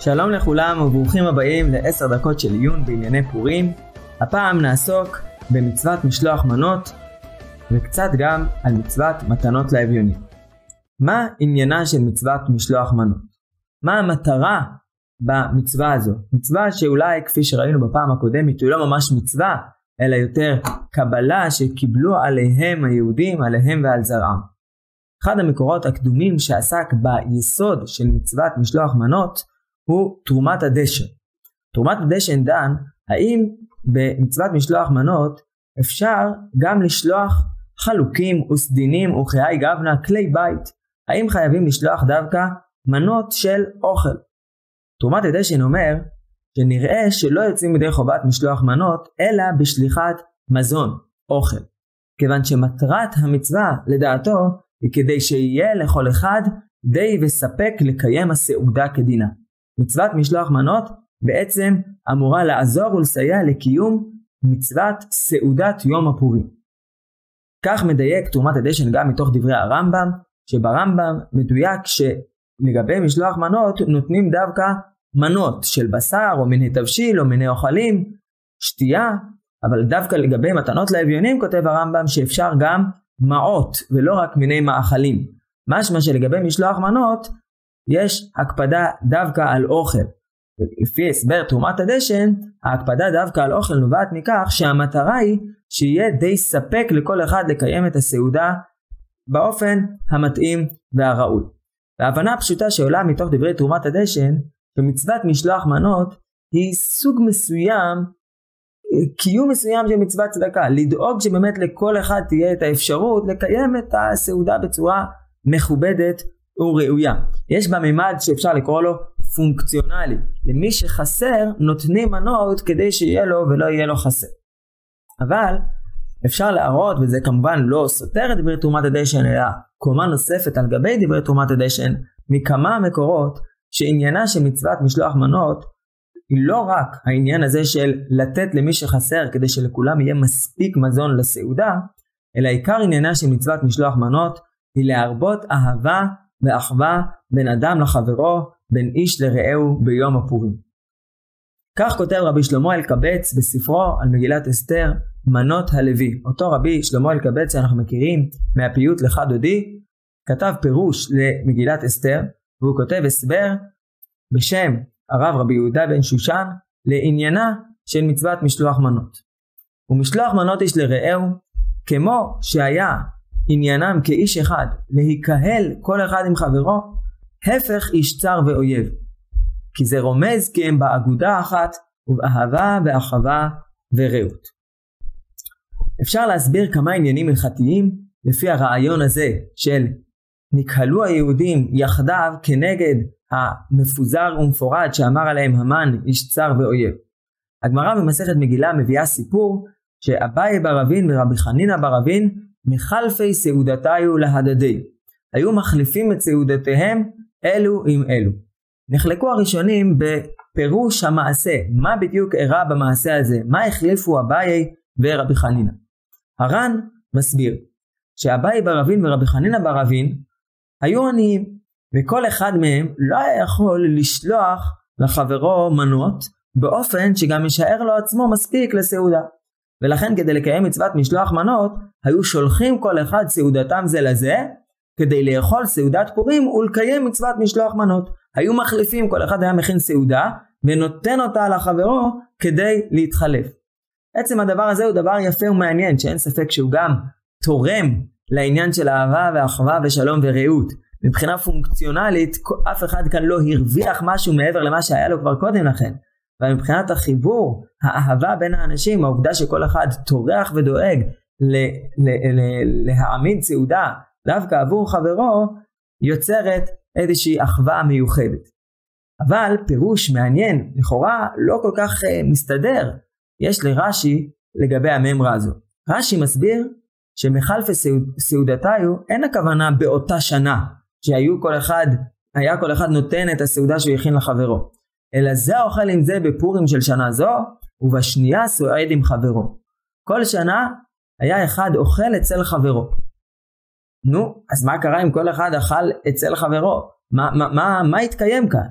שלום לכולם וברוכים הבאים לעשר דקות של עיון בענייני פורים. הפעם נעסוק במצוות משלוח מנות וקצת גם על מצוות מתנות לאביונים. מה עניינה של מצוות משלוח מנות? מה המטרה במצווה הזו? מצווה שאולי כפי שראינו בפעם הקודמת היא לא ממש מצווה אלא יותר קבלה שקיבלו עליהם היהודים, עליהם ועל זרעם. אחד המקורות הקדומים שעסק ביסוד של מצוות משלוח מנות הוא תרומת הדשן. תרומת הדשן דן האם במצוות משלוח מנות אפשר גם לשלוח חלוקים וסדינים וחיי גבנה כלי בית. האם חייבים לשלוח דווקא מנות של אוכל? תרומת הדשן אומר שנראה שלא יוצאים מדי חובת משלוח מנות אלא בשליחת מזון, אוכל. כיוון שמטרת המצווה לדעתו היא כדי שיהיה לכל אחד די וספק לקיים הסעודה כדינה. מצוות משלוח מנות בעצם אמורה לעזור ולסייע לקיום מצוות סעודת יום הפורים. כך מדייק תרומת הדשן גם מתוך דברי הרמב"ם, שברמב"ם מדויק שלגבי משלוח מנות נותנים דווקא מנות של בשר או מיני תבשיל או מיני אוכלים, שתייה, אבל דווקא לגבי מתנות לאביונים כותב הרמב"ם שאפשר גם מעות ולא רק מיני מאכלים. משמע שלגבי משלוח מנות יש הקפדה דווקא על אוכל. לפי הסבר תרומת הדשן, ההקפדה דווקא על אוכל נובעת מכך שהמטרה היא שיהיה די ספק לכל אחד לקיים את הסעודה באופן המתאים והראוי. וההבנה הפשוטה שעולה מתוך דברי תרומת הדשן, שמצוות משלוח מנות היא סוג מסוים, קיום מסוים של מצוות צדקה, לדאוג שבאמת לכל אחד תהיה את האפשרות לקיים את הסעודה בצורה מכובדת וראויה. יש בה מימד שאפשר לקרוא לו פונקציונלי. למי שחסר נותנים מנות כדי שיהיה לו ולא יהיה לו חסר. אבל אפשר להראות, וזה כמובן לא סותר את דברי תרומת הדשן, אלא קומה נוספת על גבי דברי תרומת הדשן, מכמה מקורות שעניינה של מצוות משלוח מנות היא לא רק העניין הזה של לתת למי שחסר כדי שלכולם יהיה מספיק מזון לסעודה, אלא עיקר עניינה של מצוות משלוח מנות היא להרבות אהבה ואחווה בין אדם לחברו, בין איש לרעהו ביום הפורים. כך כותב רבי שלמה אלקבץ בספרו על מגילת אסתר, מנות הלוי. אותו רבי שלמה אלקבץ שאנחנו מכירים מהפיוט לך דודי, כתב פירוש למגילת אסתר, והוא כותב הסבר בשם הרב רבי יהודה בן שושן לעניינה של מצוות משלוח מנות. ומשלוח מנות איש לרעהו, כמו שהיה עניינם כאיש אחד, להיקהל כל אחד עם חברו, הפך איש צר ואויב. כי זה רומז כי הם באגודה אחת ובאהבה ואחווה ורעות. אפשר להסביר כמה עניינים הלכתיים לפי הרעיון הזה של נקהלו היהודים יחדיו כנגד המפוזר ומפורד שאמר עליהם המן איש צר ואויב. הגמרא במסכת מגילה מביאה סיפור שאביי ברבין ורבי חנינא ברבין מחלפי סעודתיו להדדי. היו מחליפים את סעודתיהם אלו עם אלו. נחלקו הראשונים בפירוש המעשה, מה בדיוק אירע במעשה הזה, מה החליפו אביי ורבי חנינא. הר"ן מסביר שאביי ברבין ורבי חנינא ברבין היו עניים, וכל אחד מהם לא היה יכול לשלוח לחברו מנות באופן שגם יישאר לו עצמו מספיק לסעודה. ולכן כדי לקיים מצוות משלוח מנות, היו שולחים כל אחד סעודתם זה לזה, כדי לאכול סעודת פורים ולקיים מצוות משלוח מנות. היו מחליפים, כל אחד היה מכין סעודה, ונותן אותה לחברו כדי להתחלף. עצם הדבר הזה הוא דבר יפה ומעניין, שאין ספק שהוא גם תורם לעניין של אהבה ואחווה ושלום ורעות. מבחינה פונקציונלית, אף אחד כאן לא הרוויח משהו מעבר למה שהיה לו כבר קודם לכן. אבל מבחינת החיבור, האהבה בין האנשים, העובדה שכל אחד טורח ודואג ל- ל- ל- להעמיד סעודה דווקא עבור חברו, יוצרת איזושהי אחווה מיוחדת. אבל פירוש מעניין, לכאורה לא כל כך uh, מסתדר, יש לרש"י לגבי הממרה הזו. רש"י מסביר שמחלפי סעודתיו אין הכוונה באותה שנה, שהיו כל אחד, היה כל אחד נותן את הסעודה שהוא הכין לחברו. אלא זה אוכל עם זה בפורים של שנה זו, ובשנייה סועד עם חברו. כל שנה היה אחד אוכל אצל חברו. נו, אז מה קרה אם כל אחד אכל אצל חברו? מה, מה, מה, מה התקיים כאן?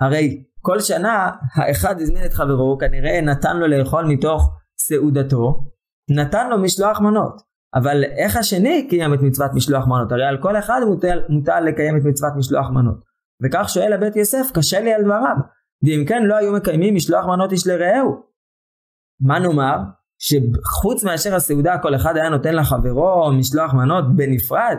הרי כל שנה האחד הזמין את חברו, כנראה נתן לו לאכול מתוך סעודתו, נתן לו משלוח מנות. אבל איך השני קיים את מצוות משלוח מנות? הרי על כל אחד מוטל, מוטל לקיים את מצוות משלוח מנות. וכך שואל הבית יוסף, קשה לי על דבריו. ואם כן לא היו מקיימים משלוח מנות איש לרעהו. מה נאמר? שחוץ מאשר הסעודה כל אחד היה נותן לחברו משלוח מנות בנפרד?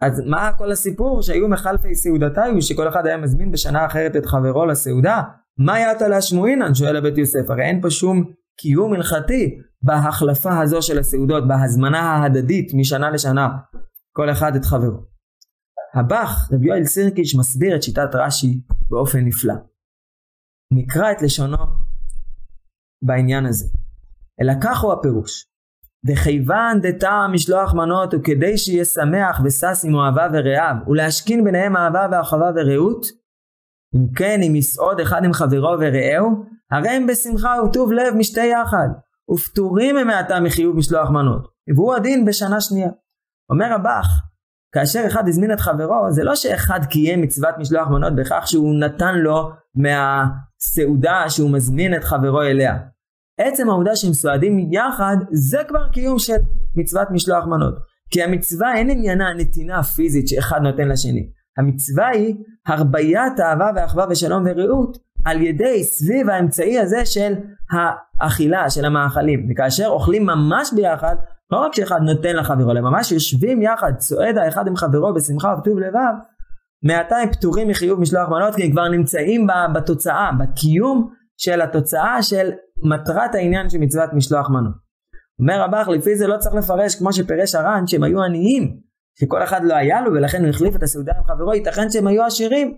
אז מה כל הסיפור שהיו מחלפי סעודתיו שכל אחד היה מזמין בשנה אחרת את חברו לסעודה? מה יעתה להשמועינן? שואל הבית יוסף. הרי אין פה שום קיום הלכתי בהחלפה הזו של הסעודות, בהזמנה ההדדית משנה לשנה, כל אחד את חברו. הבח, רבי יואל סירקיש, מסביר את שיטת רש"י באופן נפלא. נקרא את לשונו בעניין הזה. אלא כך הוא הפירוש. וכיוון דטעם משלוח מנות הוא כדי שיהיה שמח ושש עם אוהבה ורעיו ולהשכין ביניהם אהבה ואחווה ורעות אם כן אם יסעוד אחד עם חברו ורעהו הרי הם בשמחה וטוב לב משתה יחד ופטורים הם מעתה מחיוב משלוח מנות והוא הדין בשנה שנייה. אומר הבח כאשר אחד הזמין את חברו זה לא שאחד קיים מצוות משלוח מנות בכך שהוא נתן לו מהסעודה שהוא מזמין את חברו אליה. עצם העובדה שהם סועדים יחד זה כבר קיום של מצוות משלוח מנות. כי המצווה אין עניינה נתינה פיזית שאחד נותן לשני. המצווה היא הרביית אהבה ואחווה ושלום ורעות על ידי סביב האמצעי הזה של האכילה של המאכלים. וכאשר אוכלים ממש ביחד לא רק שאחד נותן לחברו אלא ממש יושבים יחד צועד האחד עם חברו בשמחה וטוב לבב מעתה הם פטורים מחיוב משלוח מנות כי הם כבר נמצאים בתוצאה בקיום של התוצאה של מטרת העניין של מצוות משלוח מנות. אומר רבך לפי זה לא צריך לפרש כמו שפירש הר"ן שהם היו עניים שכל אחד לא היה לו ולכן הוא החליף את הסעודה עם חברו ייתכן שהם היו עשירים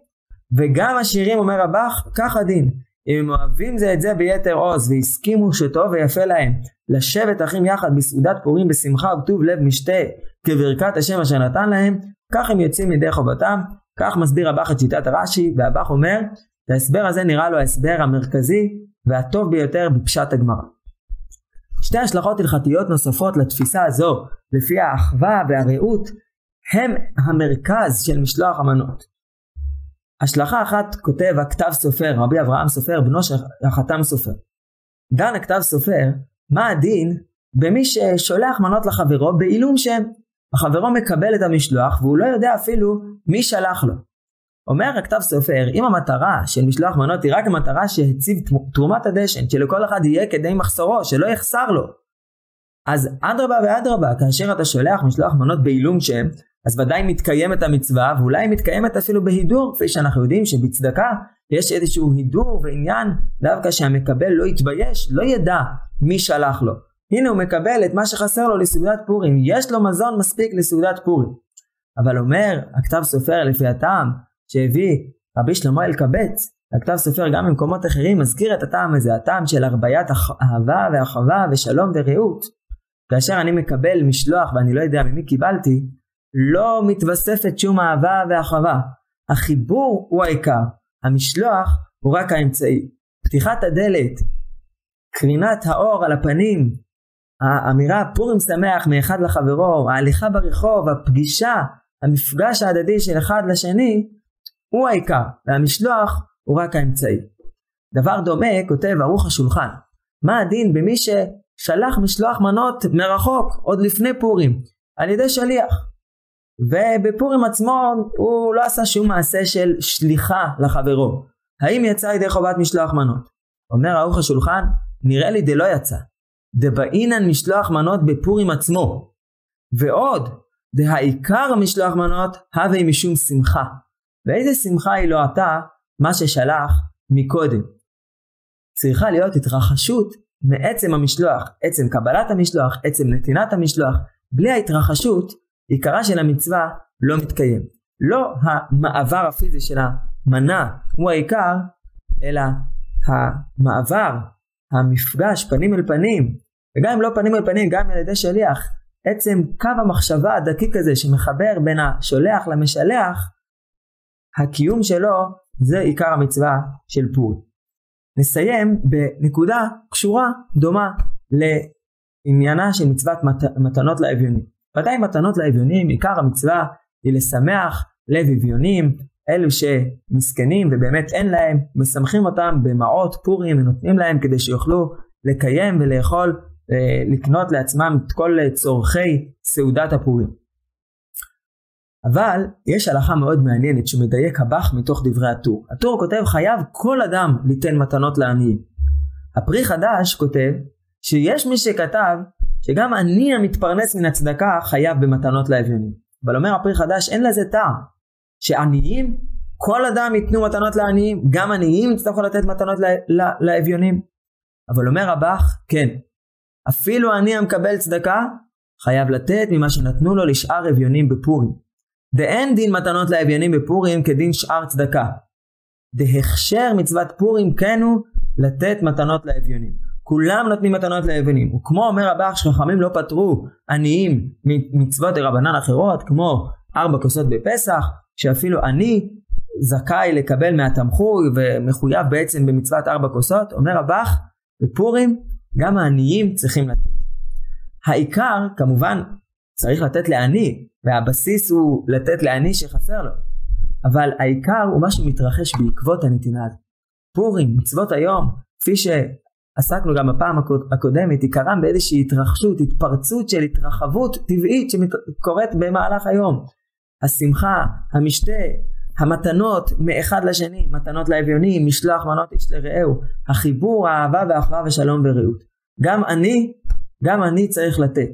וגם עשירים אומר רבך כך הדין אם הם אוהבים זה את זה ביתר עוז והסכימו שטוב ויפה להם לשבת אחים יחד בסעודת פורים בשמחה ובטוב לב משתה כברכת השם אשר נתן להם כך הם יוצאים מידי חובתם כך מסביר רבך את שיטת הרש"י והבך אומר וההסבר הזה נראה לו ההסבר המרכזי והטוב ביותר בפשט הגמרא. שתי השלכות הלכתיות נוספות לתפיסה הזו לפי האחווה והרעות הם המרכז של משלוח המנות. השלכה אחת כותב הכתב סופר, רבי אברהם סופר, בנו של החתם סופר. דן הכתב סופר, מה הדין במי ששולח מנות לחברו בעילום שם. החברו מקבל את המשלוח והוא לא יודע אפילו מי שלח לו. אומר הכתב סופר, אם המטרה של משלוח מנות היא רק המטרה שהציב תרומת הדשן, שלכל אחד יהיה כדי מחסורו, שלא יחסר לו. אז אדרבה ואדרבה, כאשר אתה שולח משלוח מנות בעילום שם, אז ודאי מתקיימת המצווה, ואולי מתקיימת אפילו בהידור, כפי שאנחנו יודעים שבצדקה יש איזשהו הידור ועניין, דווקא שהמקבל לא יתבייש, לא ידע מי שלח לו. הנה הוא מקבל את מה שחסר לו לסעודת פורים, יש לו מזון מספיק לסעודת פורים. אבל אומר הכתב סופר לפי הטעם, שהביא רבי שלמה אלקבץ, הכתב סופר גם במקומות אחרים, מזכיר את הטעם הזה, הטעם של הרביית אהבה ואחווה ושלום ורעות. כאשר אני מקבל משלוח ואני לא יודע ממי קיבלתי, לא מתווספת שום אהבה ואחווה. החיבור הוא העיקר, המשלוח הוא רק האמצעי. פתיחת הדלת, קרינת האור על הפנים, האמירה פורים שמח מאחד לחברו, ההליכה ברחוב, הפגישה, המפגש ההדדי של אחד לשני, הוא העיקר, והמשלוח הוא רק האמצעי. דבר דומה כותב ערוך השולחן. מה הדין במי ששלח משלוח מנות מרחוק עוד לפני פורים על ידי שליח ובפורים עצמו הוא לא עשה שום מעשה של שליחה לחברו. האם יצא ידי חובת משלוח מנות? אומר ערוך השולחן, נראה לי דלא יצא. דבעינן משלוח מנות בפורים עצמו. ועוד, דהעיקר משלוח מנות, הווה משום שמחה. ואיזה שמחה היא לא עתה מה ששלח מקודם. צריכה להיות התרחשות מעצם המשלוח, עצם קבלת המשלוח, עצם נתינת המשלוח. בלי ההתרחשות, עיקרה של המצווה לא מתקיים. לא המעבר הפיזי של המנה הוא העיקר, אלא המעבר, המפגש פנים אל פנים, וגם אם לא פנים אל פנים, גם על ידי שליח, עצם קו המחשבה הדקיק הזה שמחבר בין השולח למשלח, הקיום שלו זה עיקר המצווה של פור. נסיים בנקודה קשורה דומה לעניינה של מצוות מת, מתנות לאביונים. ודאי מתנות לאביונים, עיקר המצווה היא לשמח לב אביונים, אלו שמסכנים ובאמת אין להם, משמחים אותם במעות פורים ונותנים להם כדי שיוכלו לקיים ולאכול, אה, לקנות לעצמם את כל צורכי סעודת הפורים. אבל יש הלכה מאוד מעניינת שמדייק הבח מתוך דברי הטור. הטור כותב חייב כל אדם ליתן מתנות לעניים. הפרי חדש כותב שיש מי שכתב שגם עני המתפרנס מן הצדקה חייב במתנות לאביונים. אבל אומר הפרי חדש אין לזה טעם. שעניים, כל אדם ייתנו מתנות לעניים, גם עניים יצטרכו לתת מתנות לאביונים. אבל אומר הבח, כן, אפילו עני המקבל צדקה, חייב לתת ממה שנתנו לו לשאר אביונים בפורים. ואין דין מתנות לאביונים בפורים כדין שאר צדקה. דהכשר מצוות פורים כן הוא לתת מתנות לאביונים. כולם נותנים מתנות לאביונים. וכמו אומר הבח שחכמים לא פטרו עניים מצוות דרבנן אחרות, כמו ארבע כוסות בפסח, שאפילו אני זכאי לקבל מהתמחוי ומחויב בעצם במצוות ארבע כוסות, אומר הבח, בפורים גם העניים צריכים לתת. העיקר כמובן צריך לתת לעני, והבסיס הוא לתת לעני שחסר לו. אבל העיקר הוא מה שמתרחש בעקבות הנתינה הזאת. פורים, מצוות היום, כפי שעסקנו גם בפעם הקודמת, עיקרם באיזושהי התרחשות, התפרצות של התרחבות טבעית שקורית במהלך היום. השמחה, המשתה, המתנות מאחד לשני, מתנות לאביונים, משלוח מנות איש לרעהו, החיבור, האהבה והאחווה ושלום ורעות. גם אני, גם אני צריך לתת.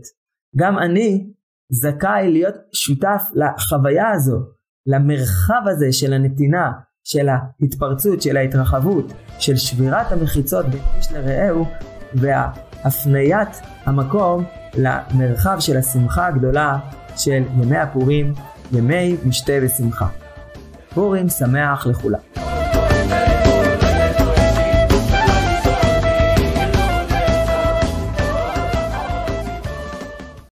גם אני זכאי להיות שותף לחוויה הזו, למרחב הזה של הנתינה, של ההתפרצות, של ההתרחבות, של שבירת המחיצות בין איש לרעהו, והפניית המקום למרחב של השמחה הגדולה של ימי הפורים, ימי משתה ושמחה. פורים שמח לכולם.